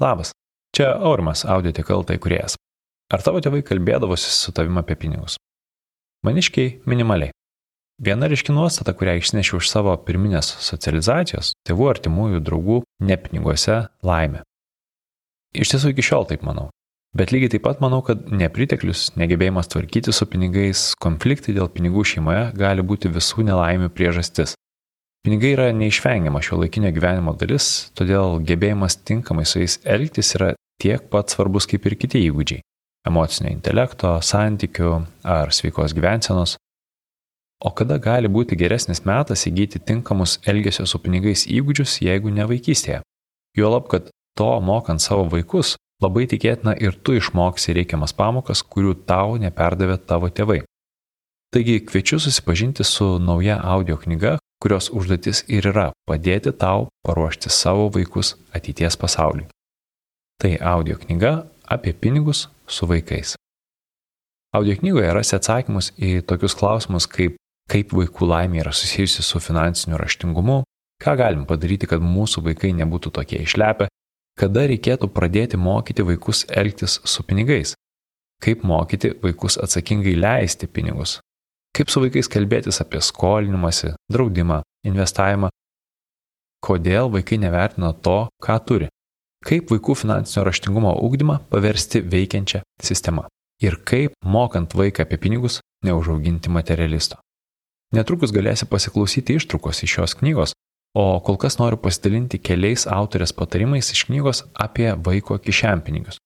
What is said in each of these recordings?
Labas, čia Aurimas Audiotekal tai kuriejas. Ar tavo tėvai kalbėdavosi su tavimi apie pinigus? Maniškiai minimaliai. Viena ryški nuostata, kurią išnešiau iš savo pirminės socializacijos, tėvų artimųjų draugų, ne piniguose - laimė. Iš tiesų iki šiol taip manau. Bet lygiai taip pat manau, kad nepriteklius, negebėjimas tvarkyti su pinigais, konfliktai dėl pinigų šeimoje gali būti visų nelaimių priežastis. Pinigai yra neišvengiama šio laikinio gyvenimo dalis, todėl gebėjimas tinkamai su jais elgtis yra tiek pat svarbus kaip ir kiti įgūdžiai - emocinio intelekto, santykių ar sveikos gyvensenos. O kada gali būti geresnis metas įgyti tinkamus elgesio su pinigais įgūdžius, jeigu ne vaikystėje? Juolab, kad to mokant savo vaikus, labai tikėtina ir tu išmoksi reikiamas pamokas, kurių tau neperdavė tavo tėvai. Taigi kviečiu susipažinti su nauja audio knyga, kurios užduotis ir yra padėti tau paruošti savo vaikus ateities pasauliui. Tai audio knyga apie pinigus su vaikais. Audio knygoje rasi atsakymus į tokius klausimus kaip kaip vaikų laimė yra susijusi su finansiniu raštingumu, ką galim padaryti, kad mūsų vaikai nebūtų tokie išlepę, kada reikėtų pradėti mokyti vaikus elgtis su pinigais, kaip mokyti vaikus atsakingai leisti pinigus, Kaip su vaikais kalbėtis apie skolinimąsi, draudimą, investavimą? Kodėl vaikai nevertina to, ką turi? Kaip vaikų finansinio raštingumo ūkdymą paversti veikiančią sistemą? Ir kaip, mokant vaiką apie pinigus, neužauginti materialisto? Netrukus galėsi pasiklausyti ištraukos iš šios knygos, o kol kas noriu pasidalinti keliais autorės patarimais iš knygos apie vaiko kišenpinigius.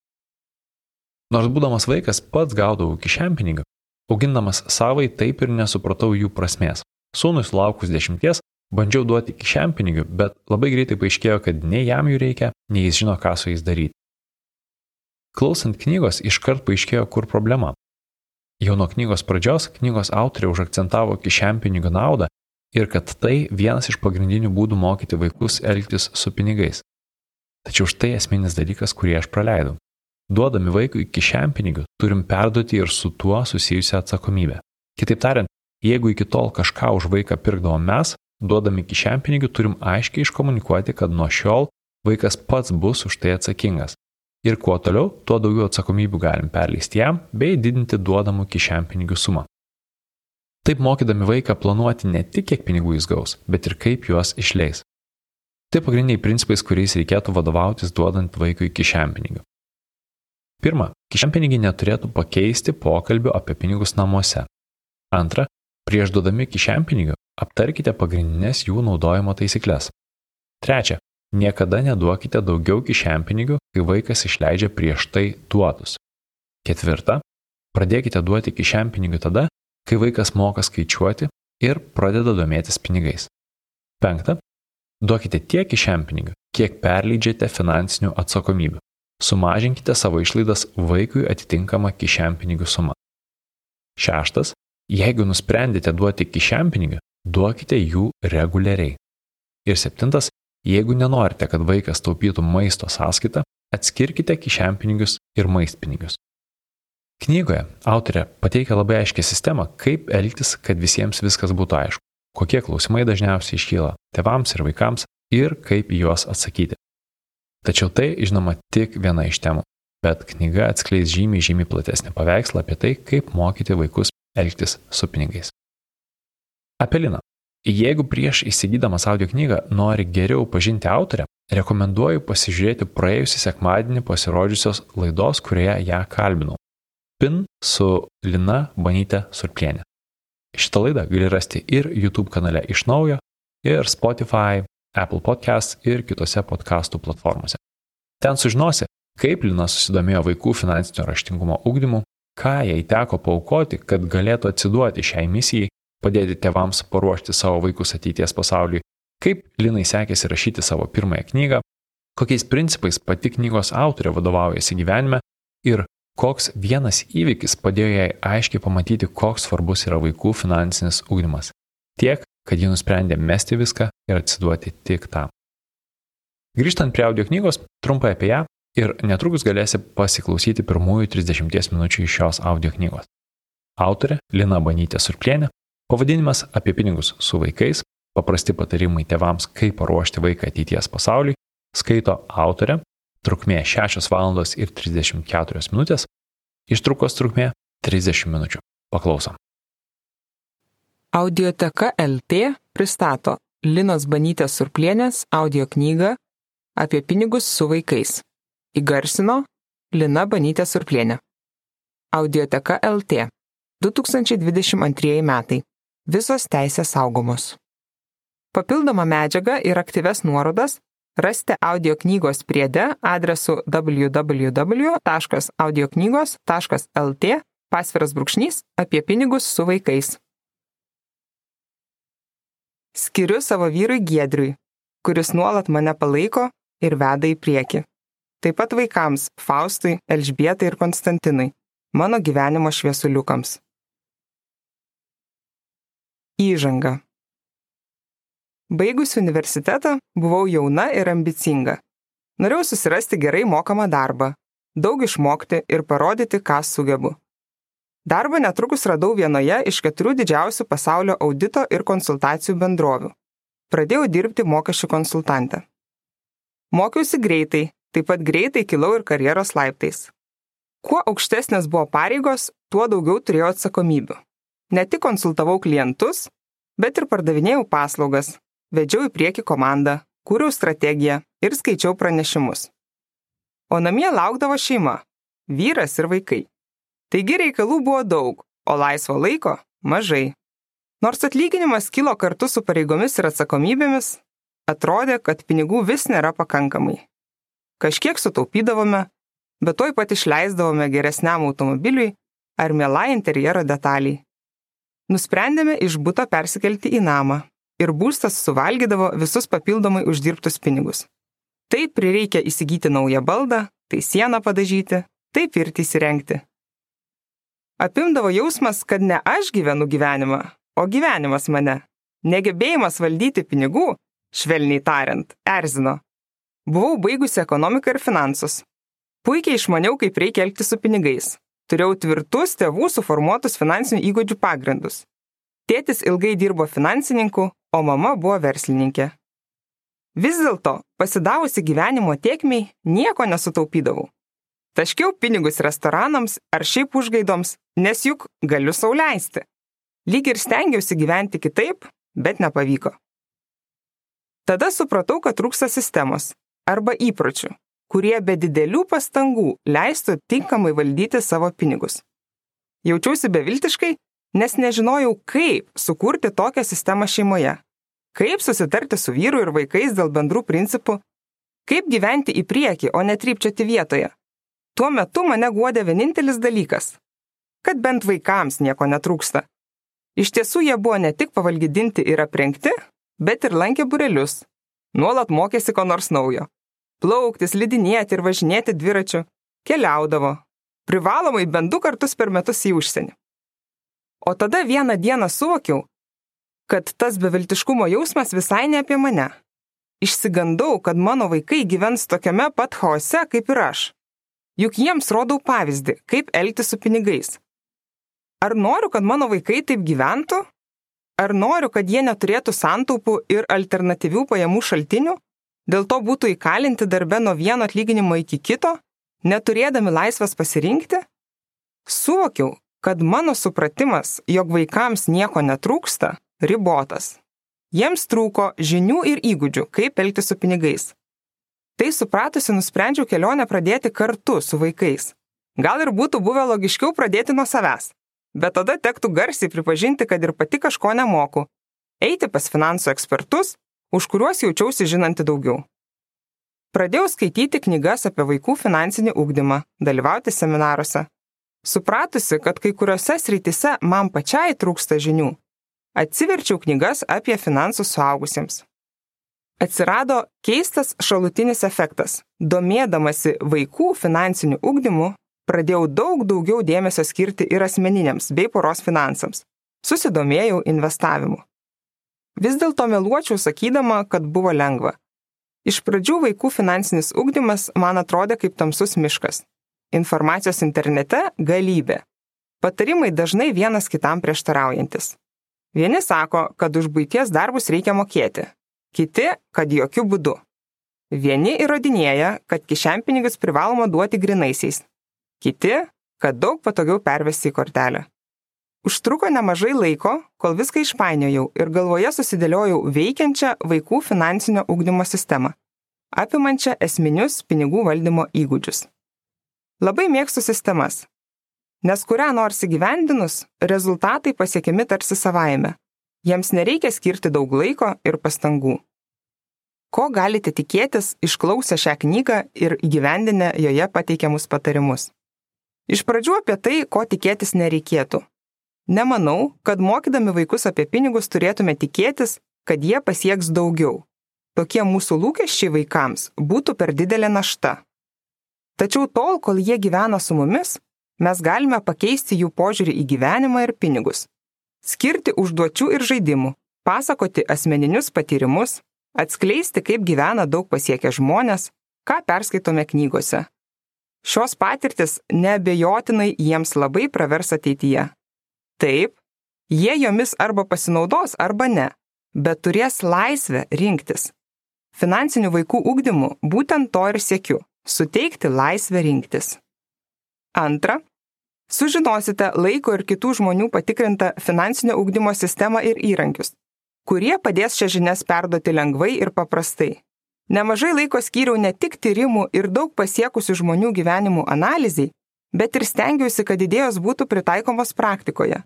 Nors būdamas vaikas pats gaudavau kišenpinigių, Augindamas savai taip ir nesupratau jų prasmės. Sūnui sulaukus dešimties bandžiau duoti kišenpinigių, bet labai greitai paaiškėjo, kad nei jam jų reikia, nei jis žino, ką su jais daryti. Klausant knygos iškart paaiškėjo, kur problema. Jau nuo knygos pradžios knygos autorė užakcentavo kišenpinigių naudą ir kad tai vienas iš pagrindinių būdų mokyti vaikus elgtis su pinigais. Tačiau štai esminis dalykas, kurį aš praleidau. Duodami vaikui kišenpinigių, turim perduoti ir su tuo susijusią atsakomybę. Kitaip tariant, jeigu iki tol kažką už vaiką pirkdavom mes, duodami kišenpinigių turim aiškiai iškomunikuoti, kad nuo šiol vaikas pats bus už tai atsakingas. Ir kuo toliau, tuo daugiau atsakomybių galim perleisti jam bei didinti duodamų kišenpinigių sumą. Taip mokydami vaiką planuoti ne tik kiek pinigų jis gaus, bet ir kaip juos išleis. Tai pagrindiniai principais, kuriais reikėtų vadovautis duodant vaikui kišenpinigių. Pirma, kišenpinigiai neturėtų pakeisti pokalbio apie pinigus namuose. Antra, prieš duodami kišenpinigių aptarkite pagrindinės jų naudojimo taisyklės. Trečia, niekada neduokite daugiau kišenpinigių, kai vaikas išleidžia prieš tai duotus. Ketvirta, pradėkite duoti kišenpinigių tada, kai vaikas moka skaičiuoti ir pradeda domėtis pinigais. Penkta, duokite tiek kišenpinigių, kiek perleidžiate finansinių atsakomybių. Sumažinkite savo išlaidas vaikui atitinkamą kišenpinigių sumą. Šeštas. Jeigu nusprendėte duoti kišenpinigių, duokite jų reguliariai. Ir septintas. Jeigu nenorite, kad vaikas taupytų maisto sąskaitą, atskirkite kišenpinigius ir maistpinigius. Knygoje autorė pateikia labai aiškę sistemą, kaip elgtis, kad visiems viskas būtų aišku, kokie klausimai dažniausiai iškyla tėvams ir vaikams ir kaip juos atsakyti. Tačiau tai, žinoma, tik viena iš temų, bet knyga atskleis žymiai, žymiai platesnį paveikslą apie tai, kaip mokyti vaikus elgtis su pinigais. Apelina. Jeigu prieš įsigydamas audio knygą nori geriau pažinti autorę, rekomenduoju pasižiūrėti praėjusį sekmadienį pasirodžiusios laidos, kurioje ją kalbinau. PIN su Lina Banytė Surplienė. Šitą laidą gali rasti ir YouTube kanale iš naujo, ir Spotify, Apple Podcast ir kitose podcastų platformose. Ten sužinosi, kaip Lina susidomėjo vaikų finansinio raštingumo ugdymu, ką jai teko paukoti, kad galėtų atsiduoti šiai misijai, padėti tėvams paruošti savo vaikus ateities pasauliui, kaip Linai sekėsi rašyti savo pirmąją knygą, kokiais principais pati knygos autorė vadovaujasi gyvenime ir koks vienas įvykis padėjo jai aiškiai pamatyti, koks svarbus yra vaikų finansinis ugdymas. Tiek kad ji nusprendė mesti viską ir atsiduoti tik tam. Grįžtant prie audio knygos, trumpai apie ją ir netrukus galėsi pasiklausyti pirmųjų 30 minučių iš šios audio knygos. Autorė Lina Banytė Surplienė, pavadinimas apie pinigus su vaikais, paprasti patarimai tėvams, kaip paruošti vaiką ateities pasauliui, skaito autorė, trukmė 6 valandos ir 34 minutės, ištraukos trukmė 30 minučių. Paklausom. Audioteka LT pristato Linos Banytės Surplienės audio knygą apie pinigus su vaikais. Įgarsino Lina Banytė Surplienė. Audioteka LT 2022 metai. Visos teisės saugomos. Papildomą medžiagą ir aktyves nuorodas rasite audio knygos priede adresu www.audioknygos.lt pasviras brūkšnys apie pinigus su vaikais. Skiriu savo vyrui Giedriui, kuris nuolat mane palaiko ir veda į priekį. Taip pat vaikams Faustui, Elžbietai ir Konstantinui, mano gyvenimo šviesuliukams. Įžanga. Baigusi universitetą buvau jauna ir ambicinga. Norėjau susirasti gerai mokamą darbą, daug išmokti ir parodyti, ką sugebu. Darbą netrukus radau vienoje iš keturių didžiausių pasaulio audito ir konsultacijų bendrovių. Pradėjau dirbti mokesčių konsultantę. Mokiausi greitai, taip pat greitai kilau ir karjeros laiptais. Kuo aukštesnės buvo pareigos, tuo daugiau turėjau atsakomybių. Ne tik konsultavau klientus, bet ir pardavinėjau paslaugas, vedžiau į priekį komandą, kūriau strategiją ir skaičiau pranešimus. O namie laukdavo šeima - vyras ir vaikai. Taigi reikalų buvo daug, o laisvo laiko - mažai. Nors atlyginimas kilo kartu su pareigomis ir atsakomybėmis, atrodė, kad pinigų vis nėra pakankamai. Kažkiek sutaupydavome, bet toj pat išleisdavome geresniam automobiliui ar mielai interjero detaliai. Nusprendėme iš būto persikelti į namą, ir būstas suvalgydavo visus papildomai uždirbtus pinigus. Tai prireikia įsigyti naują baldą, tai sieną padažyti, tai pirtį įsirengti. Apimdavo jausmas, kad ne aš gyvenu gyvenimą, o gyvenimas mane. Negebėjimas valdyti pinigų, švelniai tariant, erzino. Buvau baigusi ekonomiką ir finansus. Puikiai išmaniau, kaip reikia elgtis su pinigais. Turėjau tvirtus tėvų suformuotus finansinių įgūdžių pagrindus. Tėtis ilgai dirbo finansininku, o mama buvo verslininkė. Vis dėlto, pasidavusi gyvenimo tiekmiai, nieko nesutaupydavau. Taškiau pinigus restoranams ar šiaip užgaidoms, nes juk galiu sauliaisti. Lyg ir stengiausi gyventi kitaip, bet nepavyko. Tada supratau, kad trūksta sistemos arba įpročių, kurie be didelių pastangų leistų tinkamai valdyti savo pinigus. Jaučiausi beviltiškai nes nežinojau, kaip sukurti tokią sistemą šeimoje, kaip susitarti su vyru ir vaikais dėl bendrų principų, kaip gyventi į priekį, o netrypčioti vietoje. Tuo metu mane guodė vienintelis dalykas - kad bent vaikams nieko netrūksta. Iš tiesų jie buvo ne tik pavalgydinti ir aprengti, bet ir lankė burelius, nuolat mokėsi ko nors naujo. Plauktis, lidinėti ir važinėti dviračiu, keliaudavo, privalomai bent du kartus per metus į užsienį. O tada vieną dieną suvokiau, kad tas beviltiškumo jausmas visai ne apie mane. Išsigandau, kad mano vaikai gyvens tokiame pat chaose kaip ir aš. Juk jiems rodau pavyzdį, kaip elgtis su pinigais. Ar noriu, kad mano vaikai taip gyventų? Ar noriu, kad jie neturėtų santaupų ir alternatyvių pajamų šaltinių? Dėl to būtų įkalinti darbe nuo vieno atlyginimo iki kito, neturėdami laisvės pasirinkti? Suvokiau, kad mano supratimas, jog vaikams nieko netrūksta, ribotas. Jiems trūko žinių ir įgūdžių, kaip elgtis su pinigais. Tai supratusi nusprendžiau kelionę pradėti kartu su vaikais. Gal ir būtų buvę logiškiau pradėti nuo savęs, bet tada tektų garsiai pripažinti, kad ir pati kažko nemoku. Eiti pas finansų ekspertus, už kuriuos jaučiausi žinanti daugiau. Pradėjau skaityti knygas apie vaikų finansinį ūkdymą, dalyvauti seminaruose, Supratusi, kad kai kuriuose srityse man pačiai trūksta žinių, atsiverčiau knygas apie finansus suaugusiems. Atsirado keistas šalutinis efektas. Domėdamasi vaikų finansiniu ugdymu, pradėjau daug daugiau dėmesio skirti ir asmeniniams bei poros finansams. Susidomėjau investavimu. Vis dėlto meluočiau sakydama, kad buvo lengva. Iš pradžių vaikų finansinis ugdymas man atrodė kaip tamsus miškas. Informacijos internete galybė. Patarimai dažnai vienas kitam prieštaraujantis. Vieni sako, kad už būties darbus reikia mokėti, kiti, kad jokių būdų. Vieni įrodinėja, kad kišenpinigius privaloma duoti grinaisiais, kiti, kad daug patogiau pervesti į kortelę. Užtruko nemažai laiko, kol viską išpainiojau ir galvoje susidėliojau veikiančią vaikų finansinio ugdymo sistemą, apimančią esminius pinigų valdymo įgūdžius. Labai mėgstu sistemas, nes kurią nors įgyvendinus, rezultatai pasiekiami tarsi savaime. Jiems nereikia skirti daug laiko ir pastangų. Ko galite tikėtis išklausę šią knygą ir įgyvendinę joje pateikiamus patarimus? Iš pradžių apie tai, ko tikėtis nereikėtų. Nemanau, kad mokydami vaikus apie pinigus turėtume tikėtis, kad jie pasieks daugiau. Tokie mūsų lūkesčiai vaikams būtų per didelė našta. Tačiau tol, kol jie gyvena su mumis, mes galime pakeisti jų požiūrį į gyvenimą ir pinigus. Skirti užduočių ir žaidimų, pasakoti asmeninius patyrimus, atskleisti, kaip gyvena daug pasiekę žmonės, ką perskaitome knygose. Šios patirtis neabejotinai jiems labai pravers ateityje. Taip, jie jomis arba pasinaudos, arba ne, bet turės laisvę rinktis. Finansinių vaikų ūkdymu būtent to ir siekiu - suteikti laisvę rinktis. Antra, sužinosite laiko ir kitų žmonių patikrintą finansinio ūkdymo sistemą ir įrankius, kurie padės šias žinias perduoti lengvai ir paprastai. Nemažai laiko skyriau ne tik tyrimų ir daug pasiekusių žmonių gyvenimų analizai, bet ir stengiausi, kad idėjos būtų pritaikomos praktikoje.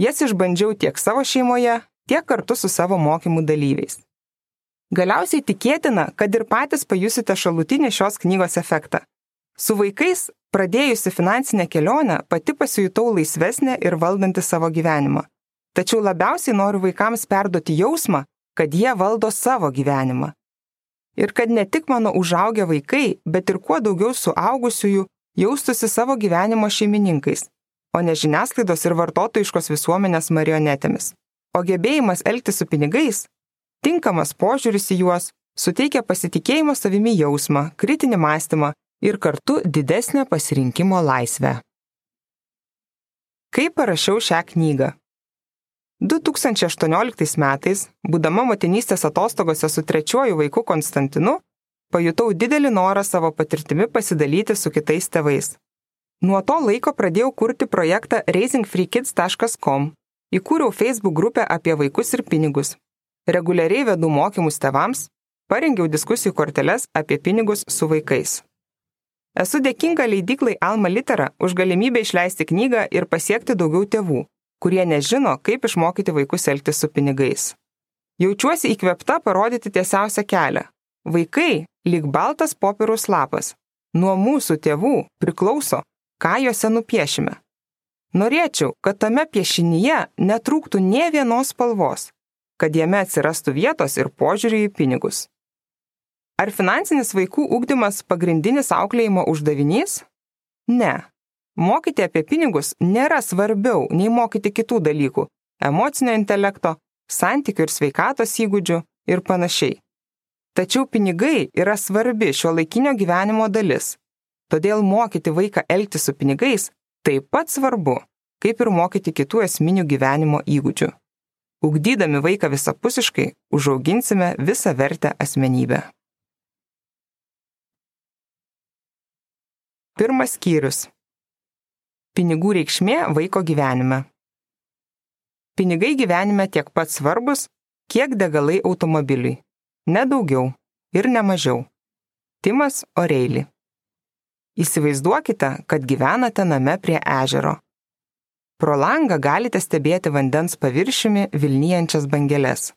Jas išbandžiau tiek savo šeimoje, tiek kartu su savo mokymų dalyviais. Galiausiai tikėtina, kad ir patys pajusite šalutinį šios knygos efektą. Su vaikais, pradėjusi finansinę kelionę, pati pasijutau laisvesnė ir valdanti savo gyvenimą. Tačiau labiausiai noriu vaikams perduoti jausmą, kad jie valdo savo gyvenimą. Ir kad ne tik mano užaugę vaikai, bet ir kuo daugiau suaugusiųjų jaustųsi savo gyvenimo šeimininkais, o ne žiniasklaidos ir vartotojiškos visuomenės marionetėmis. O gebėjimas elgtis su pinigais, tinkamas požiūris į juos, suteikia pasitikėjimo savimi jausmą, kritinį mąstymą ir kartu didesnę pasirinkimo laisvę. Kaip parašiau šią knygą? 2018 metais, būdama motinystės atostogose su trečiuoju vaiku Konstantinu, pajutau didelį norą savo patirtimi pasidalyti su kitais tėvais. Nuo to laiko pradėjau kurti projektą raisingfreekids.com, įkūriau Facebook grupę apie vaikus ir pinigus. Reguliariai vedu mokymus tėvams, parengiau diskusijų korteles apie pinigus su vaikais. Esu dėkinga leidiklai Alma Litera už galimybę išleisti knygą ir pasiekti daugiau tėvų, kurie nežino, kaip išmokyti vaikus elgtis su pinigais. Jaučiuosi įkvepta parodyti tiesiausią kelią. Vaikai lyg baltas popieriaus lapas. Nuo mūsų tėvų priklauso, ką juose nupiešime. Norėčiau, kad tame piešinyje netrūktų nie vienos spalvos, kad jame atsirastų vietos ir požiūrį į pinigus. Ar finansinis vaikų ūkdymas pagrindinis auklėjimo uždavinys? Ne. Mokyti apie pinigus nėra svarbiau nei mokyti kitų dalykų - emocinio intelekto, santykių ir sveikatos įgūdžių ir panašiai. Tačiau pinigai yra svarbi šio laikinio gyvenimo dalis. Todėl mokyti vaiką elgti su pinigais taip pat svarbu, kaip ir mokyti kitų esminių gyvenimo įgūdžių. Ugdydami vaiką visapusiškai, užauginsime visą vertę asmenybę. Pirmas skyrius Pinigų reikšmė vaiko gyvenime. Pinigai gyvenime tiek pat svarbus, kiek degalai automobiliui. Ne daugiau ir ne mažiau. Timas Oreili. Įsivaizduokite, kad gyvenate name prie ežero. Pro langą galite stebėti vandens paviršiumi Vilnijančias bangeles.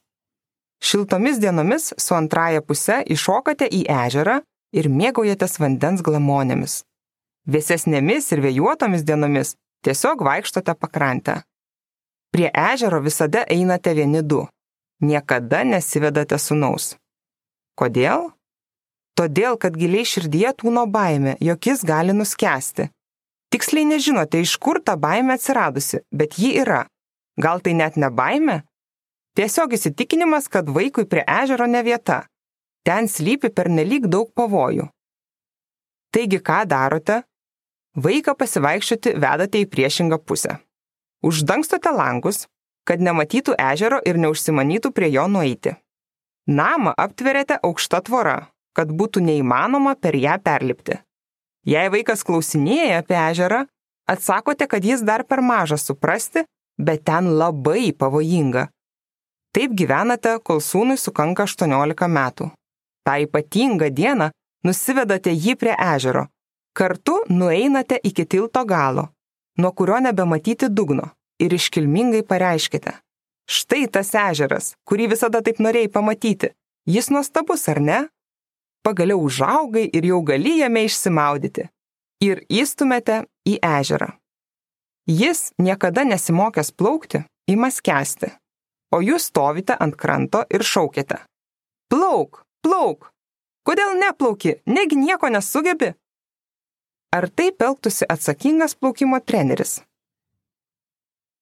Šiltomis dienomis su antraja puse iššokate į ežerą ir mėgaujatės vandens glamonėmis. Vėsesnėmis ir vėjuotomis dienomis tiesiog vaikštote pakrantę. Prie ežero visada einate vieni du. Niekada nesivedate sunaus. Kodėl? Todėl, kad giliai širdyje tūno baime, jog jis gali nuskesti. Tiksliai nežinote, iš kur ta baime atsiradusi, bet ji yra. Gal tai net ne baime? Tiesiog įsitikinimas, kad vaikui prie ežero ne vieta. Ten slypi per nelik daug pavojų. Taigi ką darote? Vaiką pasivaikščioti vedate į priešingą pusę. Uždangstote langus, kad nematytų ežero ir neužsimanytų prie jo nueiti. Namą aptverėte aukšta tvora, kad būtų neįmanoma per ją perlipti. Jei vaikas klausinėja apie ežerą, atsakote, kad jis dar per mažas suprasti, bet ten labai pavojinga. Taip gyvenate, kol sūnui sukanka 18 metų. Ta ypatinga diena nusivedate jį prie ežero. Kartu nueinate iki tilto galo, nuo kurio nebematyti dugno ir iškilmingai pareiškite. Štai tas ežeras, kurį visada taip norėjai pamatyti. Jis nuostabus, ar ne? Pagaliau užaugai ir jau gali jame išsimaudyti. Ir įstumėte į ežerą. Jis, niekada nesimokęs plaukti, ima skęsti. O jūs stovite ant kranto ir šaukite. Plauk, plauk. Kodėl neplauki, negi nieko nesugebi? Ar taip elgtųsi atsakingas plaukimo treneris?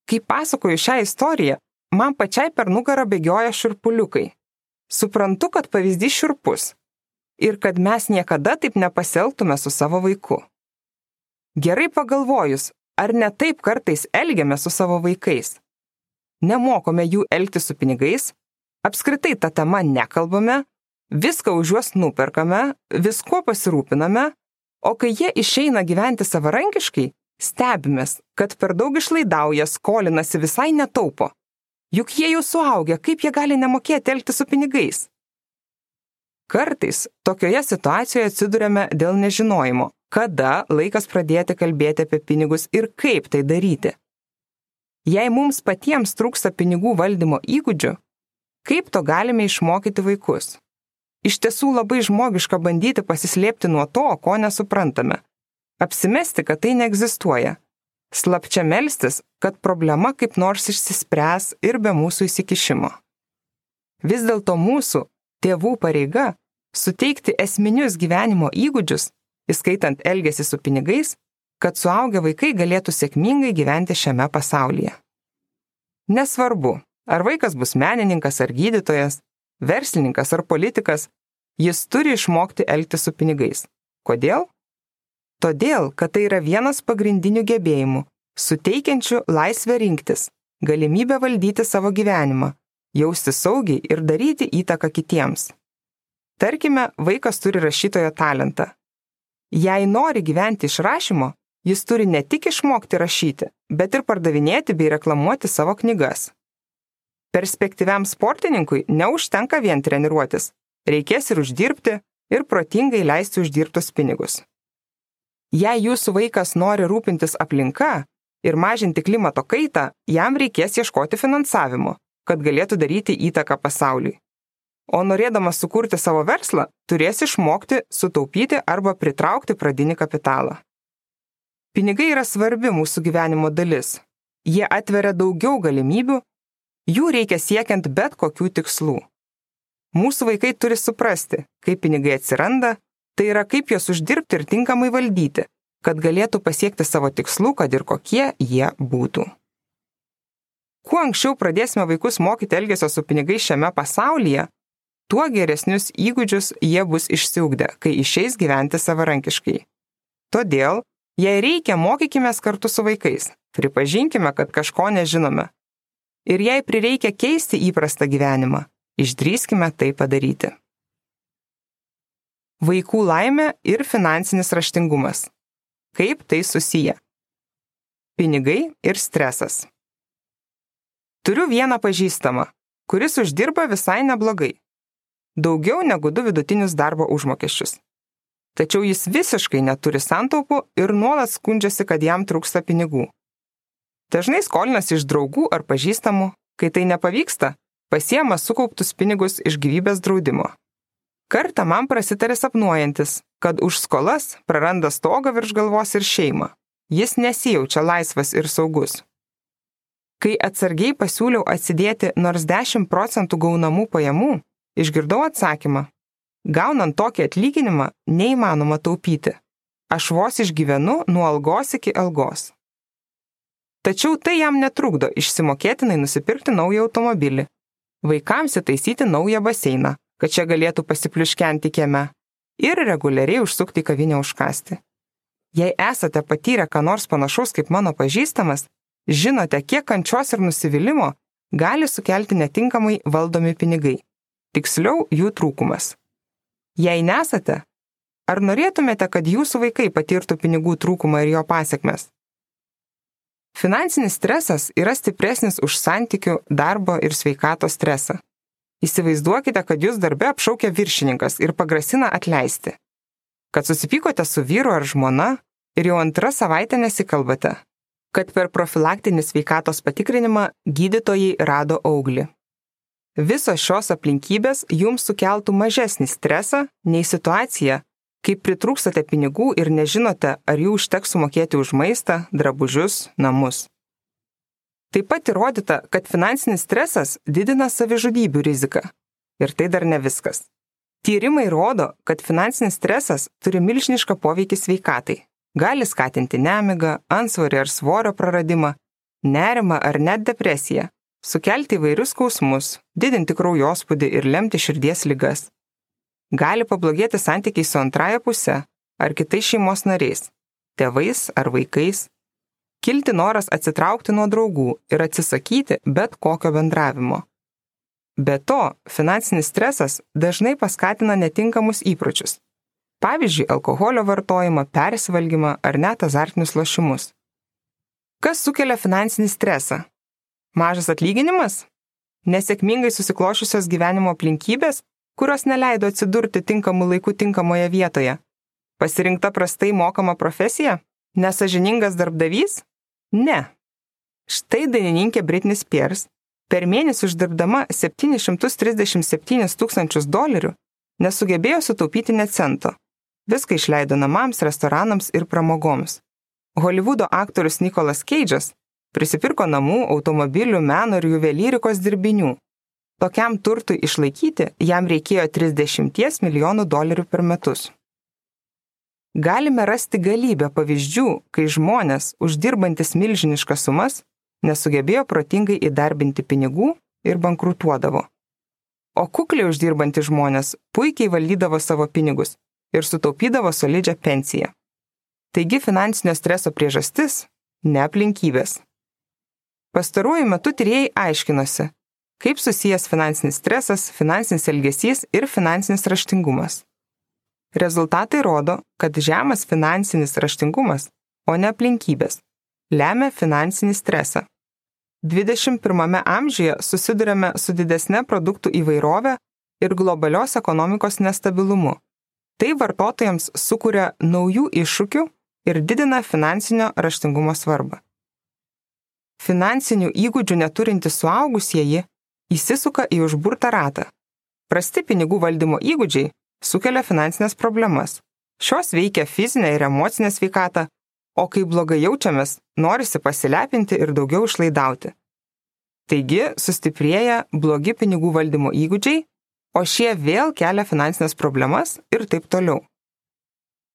Kai pasakoju šią istoriją, man pačiai per nugarą bėgioja širpuliukai. Suprantu, kad pavyzdys širpus ir kad mes niekada taip nepasielgtume su savo vaiku. Gerai pagalvojus, ar ne taip kartais elgiame su savo vaikais? Nemokome jų elgti su pinigais, apskritai tą temą nekalbame, viską už juos nuperkame, viskuo pasirūpiname, o kai jie išeina gyventi savarankiškai, stebimės, kad per daug išlaidauja, skolinasi visai netaupo. Juk jie jau suaugę, kaip jie gali nemokėti elgti su pinigais? Kartais tokioje situacijoje atsidurėme dėl nežinojimo, kada laikas pradėti kalbėti apie pinigus ir kaip tai daryti. Jei mums patiems trūksta pinigų valdymo įgūdžių, kaip to galime išmokyti vaikus? Iš tiesų labai žmogiška bandyti pasislėpti nuo to, ko nesuprantame apsimesti, kad tai neegzistuoja, slapčia melstis, kad problema kaip nors išsispręs ir be mūsų įsikišimo. Vis dėlto mūsų, tėvų pareiga, suteikti esminius gyvenimo įgūdžius, įskaitant elgesį su pinigais, kad suaugę vaikai galėtų sėkmingai gyventi šiame pasaulyje. Nesvarbu, ar vaikas bus menininkas ar gydytojas, verslininkas ar politikas, jis turi išmokti elgti su pinigais. Kodėl? Todėl, kad tai yra vienas pagrindinių gebėjimų, suteikiančių laisvę rinktis, galimybę valdyti savo gyvenimą, jausti saugiai ir daryti įtaką kitiems. Tarkime, vaikas turi rašytojo talentą. Jei nori gyventi iš rašymo, jis turi ne tik išmokti rašyti, bet ir pardavinėti bei reklamuoti savo knygas. Perspektyviam sportininkui neužtenka vien treniruotis, reikės ir uždirbti ir protingai leisti uždirbtus pinigus. Jei jūsų vaikas nori rūpintis aplinka ir mažinti klimato kaitą, jam reikės ieškoti finansavimo, kad galėtų daryti įtaką pasauliui. O norėdamas sukurti savo verslą, turės išmokti sutaupyti arba pritraukti pradinį kapitalą. Pinigai yra svarbi mūsų gyvenimo dalis. Jie atveria daugiau galimybių, jų reikia siekiant bet kokių tikslų. Mūsų vaikai turi suprasti, kaip pinigai atsiranda, Tai yra kaip juos uždirbti ir tinkamai valdyti, kad galėtų pasiekti savo tikslų, kad ir kokie jie būtų. Kuo anksčiau pradėsime vaikus mokyti elgesio su pinigais šiame pasaulyje, tuo geresnius įgūdžius jie bus išsiugdę, kai išeis gyventi savarankiškai. Todėl, jei reikia, mokykime kartu su vaikais, pripažinkime, kad kažko nežinome. Ir jei prireikia keisti įprastą gyvenimą, išdrįskime tai padaryti vaikų laimė ir finansinis raštingumas. Kaip tai susiję? Pinigai ir stresas. Turiu vieną pažįstamą, kuris uždirba visai neblogai. Daugiau negu du vidutinius darbo užmokesčius. Tačiau jis visiškai neturi santaupų ir nuolat skundžiasi, kad jam trūksta pinigų. Dažnai skolinasi iš draugų ar pažįstamų, kai tai nepavyksta, pasiema sukauptus pinigus iš gyvybės draudimo. Kartą man prasitarė sapnuojantis, kad už skolas praranda stogą virš galvos ir šeimą. Jis nesijaučia laisvas ir saugus. Kai atsargiai pasiūliau atsidėti nors 10 procentų gaunamų pajamų, išgirdau atsakymą. Gaunant tokį atlyginimą neįmanoma taupyti. Aš vos išgyvenu nuo algos iki algos. Tačiau tai jam netrukdo išsimokėtinai nusipirkti naują automobilį, vaikams įtaisyti naują baseiną, kad čia galėtų pasipliuškenti kieme ir reguliariai užsukti į kavinę užkasti. Jei esate patyrę ką nors panašaus kaip mano pažįstamas, žinote, kiek kančios ir nusivylimų gali sukelti netinkamai valdomi pinigai, tiksliau jų trūkumas. Jei nesate, ar norėtumėte, kad jūsų vaikai patirtų pinigų trūkumą ir jo pasiekmes? Finansinis stresas yra stipresnis už santykių, darbo ir sveikato stresą. Įsivaizduokite, kad jūs darbe apšaukia viršininkas ir pagrasina atleisti. Kad susipykote su vyru ar žmona ir jau antrą savaitę nesikalbate. Kad per profilaktinį sveikatos patikrinimą gydytojai rado auglį. Visos šios aplinkybės jums sukeltų mažesnį stresą nei situacija, kai pritrūkstate pinigų ir nežinote, ar jų užteks sumokėti už maistą, drabužius, namus. Taip pat įrodyta, kad finansinis stresas didina savižudybių riziką. Ir tai dar ne viskas. Tyrimai rodo, kad finansinis stresas turi milžinišką poveikį sveikatai. Gali skatinti nemigą, ansvorį ar svorio praradimą, nerimą ar net depresiją, sukelti įvairius skausmus, didinti kraujospūdį ir lemti širdies lygas gali pablogėti santykiai su antraja puse ar kitais šeimos nariais, tėvais ar vaikais, kilti noras atsitraukti nuo draugų ir atsisakyti bet kokio bendravimo. Be to, finansinis stresas dažnai paskatina netinkamus įpročius. Pavyzdžiui, alkoholio vartojimą, persivalgymą ar net azartinius lošimus. Kas sukelia finansinį stresą? Mažas atlyginimas? Nesėkmingai susiklošiusios gyvenimo aplinkybės kurios neleido atsidurti tinkamu laiku tinkamoje vietoje. Pasirinkta prastai mokama profesija? Nesažiningas darbdavys? Ne. Štai dainininkė Britney Spears per mėnesį uždirbdama 737 tūkstančius dolerių nesugebėjo sutaupyti net cento. Viską išleido namams, restoranams ir pramogoms. Holivudo aktorius Nikolas Keidžas prisipirko namų, automobilių, meno ir juvelyrikos dirbinių, Tokiam turtui išlaikyti jam reikėjo 30 milijonų dolerių per metus. Galime rasti galybę pavyzdžių, kai žmonės, uždirbantis milžiniškas sumas, nesugebėjo protingai įdarbinti pinigų ir bankrutuodavo. O kukliai uždirbantys žmonės puikiai valdydavo savo pinigus ir sutaupydavo solidžią pensiją. Taigi finansinio streso priežastis - ne aplinkybės. Pastaruoju metu tyrėjai aiškinosi, Kaip susijęs finansinis stresas, finansinis elgesys ir finansinis raštingumas. Rezultatai rodo, kad žemas finansinis raštingumas, o ne aplinkybės, lemia finansinį stresą. 21 amžiuje susidurėme su didesnė produktų įvairove ir globalios ekonomikos nestabilumu. Tai vartotojams sukuria naujų iššūkių ir didina finansinio raštingumo svarbą. Finansinių įgūdžių neturintys suaugusieji įsisuka į užburtą ratą. Prasti pinigų valdymo įgūdžiai sukelia finansinės problemas. Šios veikia fizinę ir emocinę sveikatą, o kai blogai jaučiamės, norisi pasilepinti ir daugiau išlaidauti. Taigi sustiprėja blogi pinigų valdymo įgūdžiai, o šie vėl kelia finansinės problemas ir taip toliau.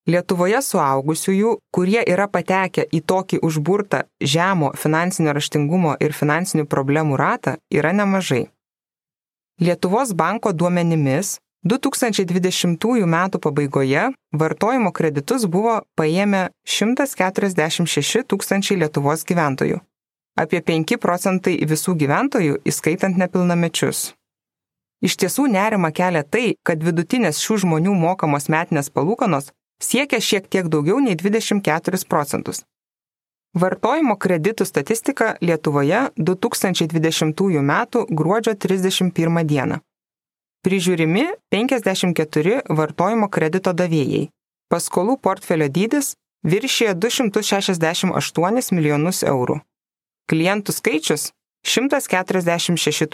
Lietuvoje suaugusiųjų, kurie yra patekę į tokį užburtą žemo finansinio raštingumo ir finansinių problemų ratą, yra nemažai. Lietuvos banko duomenimis 2020 m. pabaigoje vartojimo kreditus buvo paėmę 146 tūkstančiai Lietuvos gyventojų. Apie 5 procentai visų gyventojų, įskaitant nepilnamečius. Iš tiesų nerima kelia tai, kad vidutinės šių žmonių mokamos metinės palūkanos siekia šiek tiek daugiau nei 24 procentus. Vartojimo kreditų statistika Lietuvoje 2020 m. gruodžio 31 d. Prižiūrimi 54 vartojimo kredito davėjai. Paskolų portfelio dydis viršyje 268 milijonus eurų. Klientų skaičius 146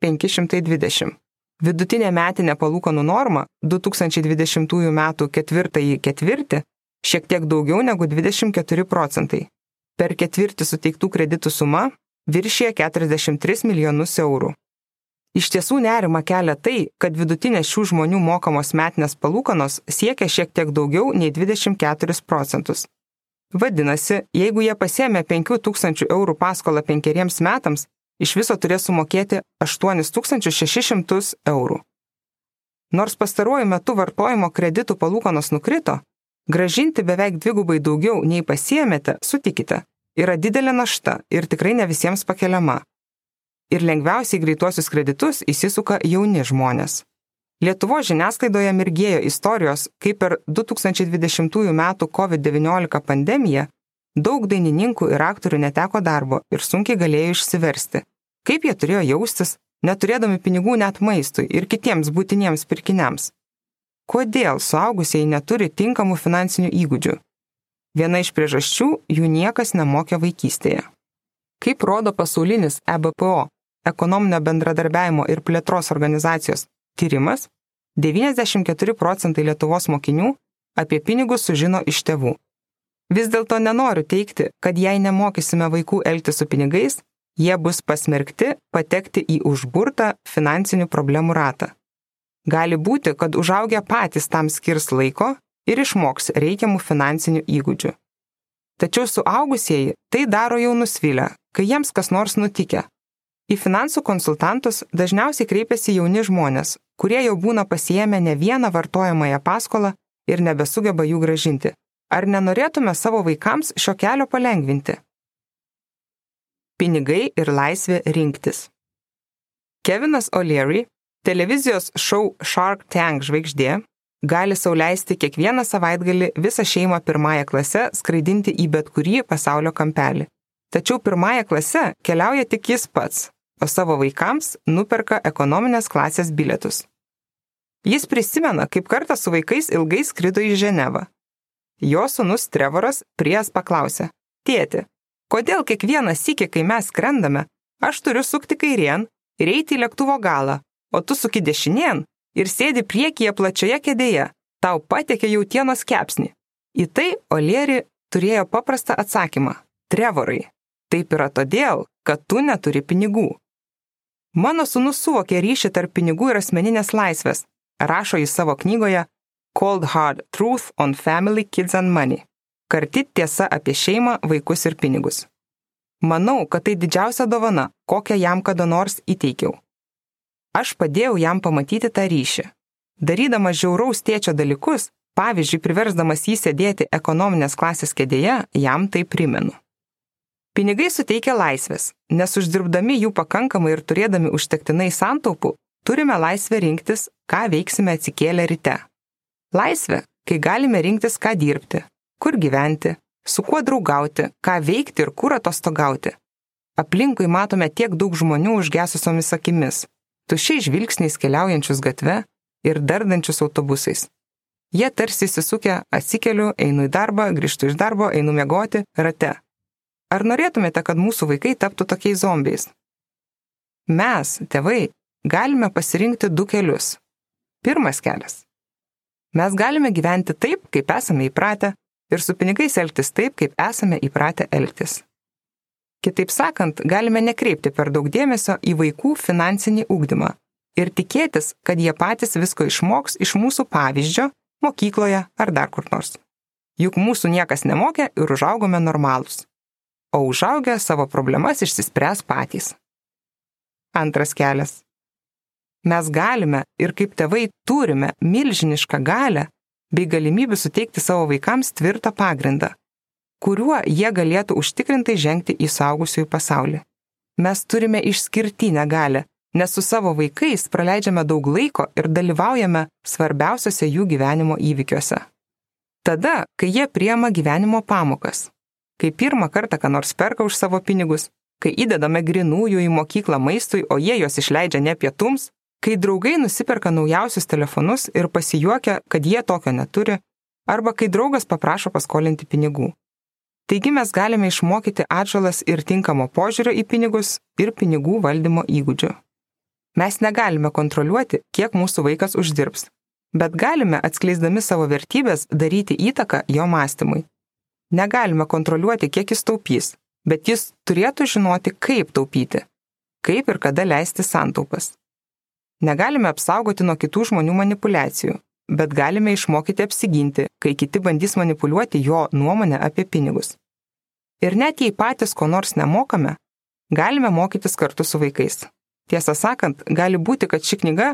520. Vidutinė metinė palūkanų norma 2020 m. ketvirtąjį ketvirtį šiek tiek daugiau negu 24 procentai. Per ketvirtį suteiktų kreditų suma viršyje 43 milijonus eurų. Iš tiesų nerima kelia tai, kad vidutinės šių žmonių mokamos metinės palūkanos siekia šiek tiek daugiau nei 24 procentus. Vadinasi, jeigu jie pasėmė 5000 eurų paskolą penkeriems metams, iš viso turės sumokėti 8600 eurų. Nors pastaruoju metu vartojimo kreditų palūkanos nukrito, gražinti beveik dvigubai daugiau nei pasiemėte, sutikite, yra didelė našta ir tikrai ne visiems pakeliama. Ir lengviausiai greituosius kreditus įsisuka jauni žmonės. Lietuvo žiniasklaidoje mirgėjo istorijos, kaip per 2020 m. COVID-19 pandemiją daug dainininkų ir aktorių neteko darbo ir sunkiai galėjo išsiversti. Kaip jie turėjo jaustis, neturėdami pinigų net maistui ir kitiems būtiniems pirkiniams. Kodėl suaugusieji neturi tinkamų finansinių įgūdžių? Viena iš priežasčių - jų niekas nemokė vaikystėje. Kaip rodo pasaulinis EBPO ekonominio bendradarbiavimo ir plėtros organizacijos tyrimas, 94 procentai Lietuvos mokinių apie pinigus sužino iš tėvų. Vis dėlto nenoriu teikti, kad jei nemokysime vaikų elgtis su pinigais, jie bus pasmerkti patekti į užburtą finansinių problemų ratą. Gali būti, kad užaugę patys tam skirs laiko ir išmoks reikiamų finansinių įgūdžių. Tačiau suaugusieji tai daro jau nusvilę, kai jiems kas nors nutikė, Į finansų konsultantus dažniausiai kreipiasi jauni žmonės, kurie jau būna pasijėmę ne vieną vartojamąją paskolą ir nebesugeba jų gražinti. Ar nenorėtume savo vaikams šio kelio palengvinti? Pinigai ir laisvė rinktis. Kevinas O'Leary, televizijos šou Shark Tank žvaigždė, gali sauliaisti kiekvieną savaitgalį visą šeimą pirmąją klasę skraidinti į bet kurį pasaulio kampelį. Tačiau pirmąją klasę keliauja tik jis pats, o savo vaikams nuperka ekonominės klasės bilietus. Jis prisimena, kaip kartą su vaikais ilgai skrido į Ženevą. Jo sunus Trevoras priejas paklausė, tėti, kodėl kiekvieną sykį, kai mes skrendame, aš turiu sukti kairien ir eiti į lėktuvo galą, o tu suki dešinien ir sėdi priekyje plačioje kėdėje, tau patekė jautienos kepsnį. Į tai Olieri turėjo paprastą atsakymą - Trevorai. Taip yra todėl, kad tu neturi pinigų. Mano sunus suvokė ryšį tarp pinigų ir asmeninės laisvės, rašo į savo knygoje Cold Hard Truth on Family, Kids and Money. Karti tiesa apie šeimą, vaikus ir pinigus. Manau, kad tai didžiausia dovana, kokią jam kada nors įteikiau. Aš padėjau jam pamatyti tą ryšį. Darydamas žiauraus tėčio dalykus, pavyzdžiui, priversdamas jį sėdėti ekonominės klasės kėdėje, jam tai primenu. Pinigai suteikia laisvės, nes uždirbdami jų pakankamai ir turėdami užtektinai santaupų, turime laisvę rinktis, ką veiksime atsikėlę ryte. Laisvė, kai galime rinktis, ką dirbti, kur gyventi, su kuo draugauti, ką veikti ir kur atostogauti. Aplinkui matome tiek daug žmonių užgesusiomis akimis, tušiai žvilgsniais keliaujančius gatve ir dardančius autobusais. Jie tarsi įsisukę, atsikeliu, einu į darbą, grįžtu iš darbo, einu miegoti, rate. Ar norėtumėte, kad mūsų vaikai taptų tokiais zombiais? Mes, tėvai, galime pasirinkti du kelius. Pirmas kelias. Mes galime gyventi taip, kaip esame įpratę, ir su pinigais elgtis taip, kaip esame įpratę elgtis. Kitaip sakant, galime nekreipti per daug dėmesio į vaikų finansinį ūkdymą ir tikėtis, kad jie patys visko išmoks iš mūsų pavyzdžio, mokykloje ar dar kur nors. Juk mūsų niekas nemokė ir užaugome normalūs o užaugę savo problemas išsispręs patys. Antras kelias. Mes galime ir kaip tėvai turime milžinišką galę bei galimybę suteikti savo vaikams tvirtą pagrindą, kuriuo jie galėtų užtikrintai žengti į saugusiųjų pasaulį. Mes turime išskirtinę galę, nes su savo vaikais praleidžiame daug laiko ir dalyvaujame svarbiausiose jų gyvenimo įvykiuose. Tada, kai jie priema gyvenimo pamokas, kai pirmą kartą ką nors perka už savo pinigus, kai įdedame grinųjų į mokyklą maistui, o jie juos išleidžia ne pietums, kai draugai nusiperka naujausius telefonus ir pasijuokia, kad jie tokio neturi, arba kai draugas paprašo paskolinti pinigų. Taigi mes galime išmokyti atžalas ir tinkamo požiūrio į pinigus ir pinigų valdymo įgūdžių. Mes negalime kontroliuoti, kiek mūsų vaikas uždirbs, bet galime atskleisdami savo vertybės daryti įtaką jo mąstymui. Negalime kontroliuoti, kiek jis taupys, bet jis turėtų žinoti, kaip taupyti, kaip ir kada leisti santaupas. Negalime apsaugoti nuo kitų žmonių manipulacijų, bet galime išmokyti apsiginti, kai kiti bandys manipuliuoti jo nuomonę apie pinigus. Ir net jei patys ko nors nemokame, galime mokytis kartu su vaikais. Tiesą sakant, gali būti, kad ši knyga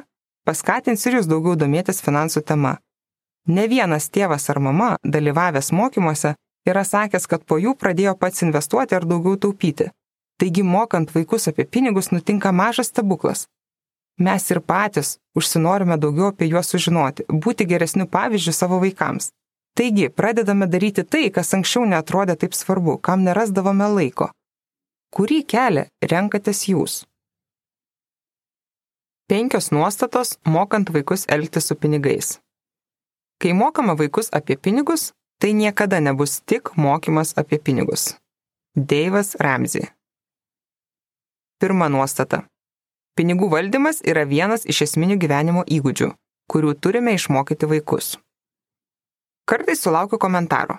paskatins ir jūs daugiau domėtis finansų tema. Ne vienas tėvas ar mama, dalyvavęs mokymuose, yra sakęs, kad po jų pradėjo pats investuoti ar daugiau taupyti. Taigi, mokant vaikus apie pinigus, nutinka mažas stebuklas. Mes ir patys užsinorime daugiau apie juos sužinoti, būti geresniu pavyzdžiu savo vaikams. Taigi, pradedame daryti tai, kas anksčiau netrodė taip svarbu, kam nerasdavome laiko. Kurį kelią renkatės jūs? Penkios nuostatos mokant vaikus elgtis su pinigais. Kai mokame vaikus apie pinigus, tai niekada nebus tik mokymas apie pinigus. Deivas Ramsey. Pirma nuostata. Pinigų valdymas yra vienas iš esminių gyvenimo įgūdžių, kurių turime išmokyti vaikus. Kartais sulaukiu komentaro.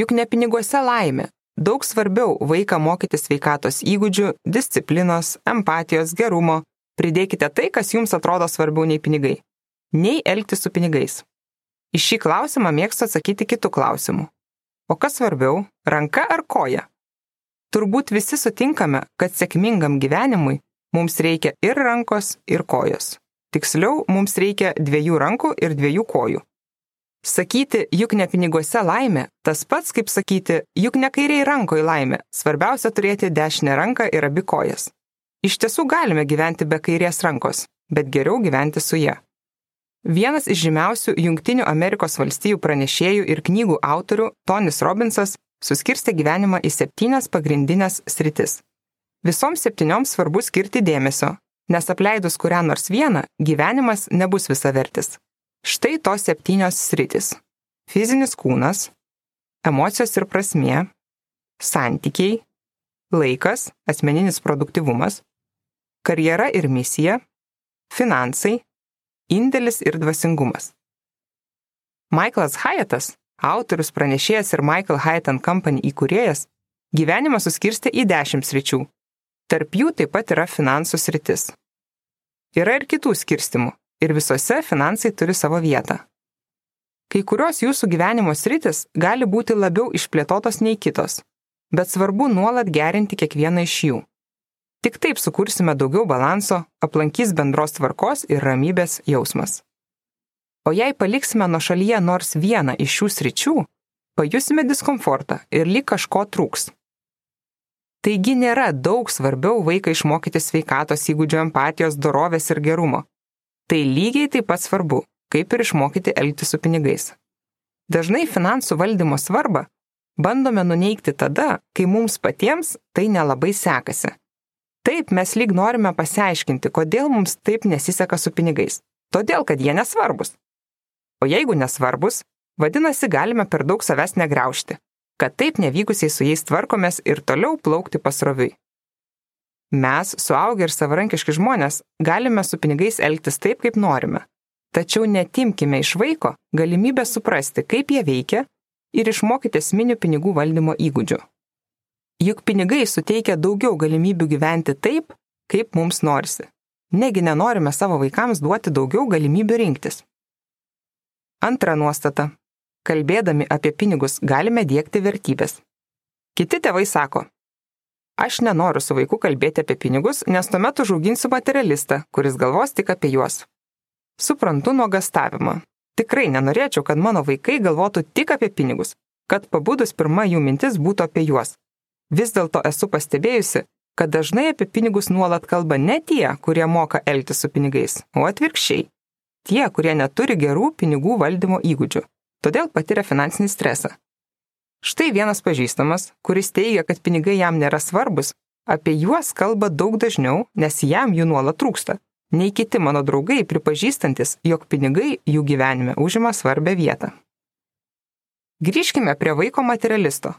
Juk ne piniguose laimė. Daug svarbiau vaiką mokyti sveikatos įgūdžių, disciplinos, empatijos, gerumo. Pridėkite tai, kas jums atrodo svarbiau nei pinigai. Nei elgti su pinigais. Į šį klausimą mėgstu atsakyti kitų klausimų. O kas svarbiau - ranka ar koja? Turbūt visi sutinkame, kad sėkmingam gyvenimui Mums reikia ir rankos, ir kojos. Tiksliau, mums reikia dviejų rankų ir dviejų kojų. Sakyti, juk ne piniguose laimė, tas pats kaip sakyti, juk ne kairiai rankoje laimė, svarbiausia turėti dešinę ranką ir abi kojas. Iš tiesų galime gyventi be kairės rankos, bet geriau gyventi su ją. Vienas iš žymiausių Junktinių Amerikos valstijų pranešėjų ir knygų autorių, Tonis Robinsas, suskirstė gyvenimą į septynias pagrindinės sritis Visoms septynioms svarbu skirti dėmesio, nes apleidus kurią nors vieną, gyvenimas nebus visavertis. Štai tos septynios sritis - fizinis kūnas, emocijos ir prasmė, santykiai, laikas, asmeninis produktivumas, karjera ir misija, finansai, indėlis ir dvasingumas. Michaelas Hyatas, autorius, pranešėjas ir Michael Hyatt Company įkūrėjas, gyvenimą suskirstė į dešimt sričių Tarp jų taip pat yra finansų sritis. Yra ir kitų skirstimų, ir visose finansai turi savo vietą. Kai kurios jūsų gyvenimo sritis gali būti labiau išplėtotos nei kitos, bet svarbu nuolat gerinti kiekvieną iš jų. Tik taip sukursime daugiau balanso, aplankys bendros tvarkos ir ramybės jausmas. O jei paliksime nuo šalyje nors vieną iš šių sričių, pajusime diskomfortą ir lyg kažko trūks. Taigi nėra daug svarbiau vaiką išmokyti sveikatos įgūdžių empatijos, dorovės ir gerumo. Tai lygiai taip pat svarbu, kaip ir išmokyti elgtis su pinigais. Dažnai finansų valdymo svarbą bandome nuneikti tada, kai mums patiems tai nelabai sekasi. Taip mes lyg norime pasiaiškinti, kodėl mums taip nesiseka su pinigais. Todėl, kad jie nesvarbus. O jeigu nesvarbus, vadinasi, galime per daug savęs negriaušti kad taip nevykusiai su jais tvarkomės ir toliau plaukti pasroviui. Mes, suaugę ir savarankiški žmonės, galime su pinigais elgtis taip, kaip norime. Tačiau netimkime iš vaiko galimybę suprasti, kaip jie veikia ir išmokyti esminių pinigų valdymo įgūdžių. Juk pinigai suteikia daugiau galimybių gyventi taip, kaip mums norisi. Negi nenorime savo vaikams duoti daugiau galimybių rinktis. Antra nuostata kalbėdami apie pinigus galime dėkti vertybės. Kiti tėvai sako, aš nenoriu su vaiku kalbėti apie pinigus, nes tuomet užauginsiu materialistą, kuris galvos tik apie juos. Suprantu nuogastavimą. Tikrai nenorėčiau, kad mano vaikai galvotų tik apie pinigus, kad pabudus pirma jų mintis būtų apie juos. Vis dėlto esu pastebėjusi, kad dažnai apie pinigus nuolat kalba ne tie, kurie moka elgtis su pinigais, o atvirkščiai. Tie, kurie neturi gerų pinigų valdymo įgūdžių todėl patiria finansinį stresą. Štai vienas pažįstamas, kuris teigia, kad pinigai jam nėra svarbus, apie juos kalba daug dažniau, nes jam jų nuolat trūksta, nei kiti mano draugai pripažįstantis, jog pinigai jų gyvenime užima svarbę vietą. Grįžkime prie vaiko materialisto.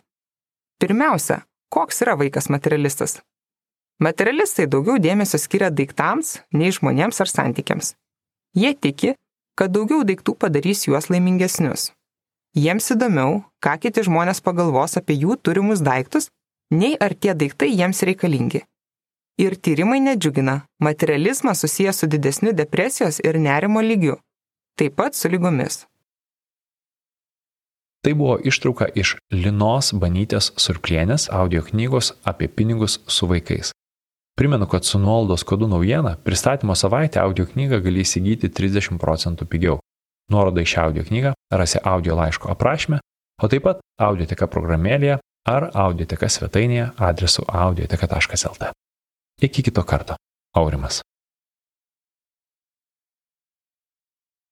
Pirmiausia, koks yra vaikas materialistas? Materialistai daugiau dėmesio skiria daiktams nei žmonėms ar santykiams. Jie tiki, kad daugiau daiktų padarys juos laimingesnius. Jiems įdomiau, ką kiti žmonės pagalvos apie jų turimus daiktus, nei ar tie daiktai jiems reikalingi. Ir tyrimai nedžiugina, materializmas susijęs su didesniu depresijos ir nerimo lygiu, taip pat su lygomis. Tai buvo ištrauka iš Linos Banytės Surplienės audio knygos apie pinigus su vaikais. Primenu, kad su nuolaidos kodu naujiena pristatymo savaitę audio knygą gali įsigyti 30 procentų pigiau. Nuorodą į šią audio knygą rasi audio laiško aprašymę, o taip pat audioteka programėlėje ar audioteka svetainėje adresu audioteka.lt. Iki kito karto. Aurimas.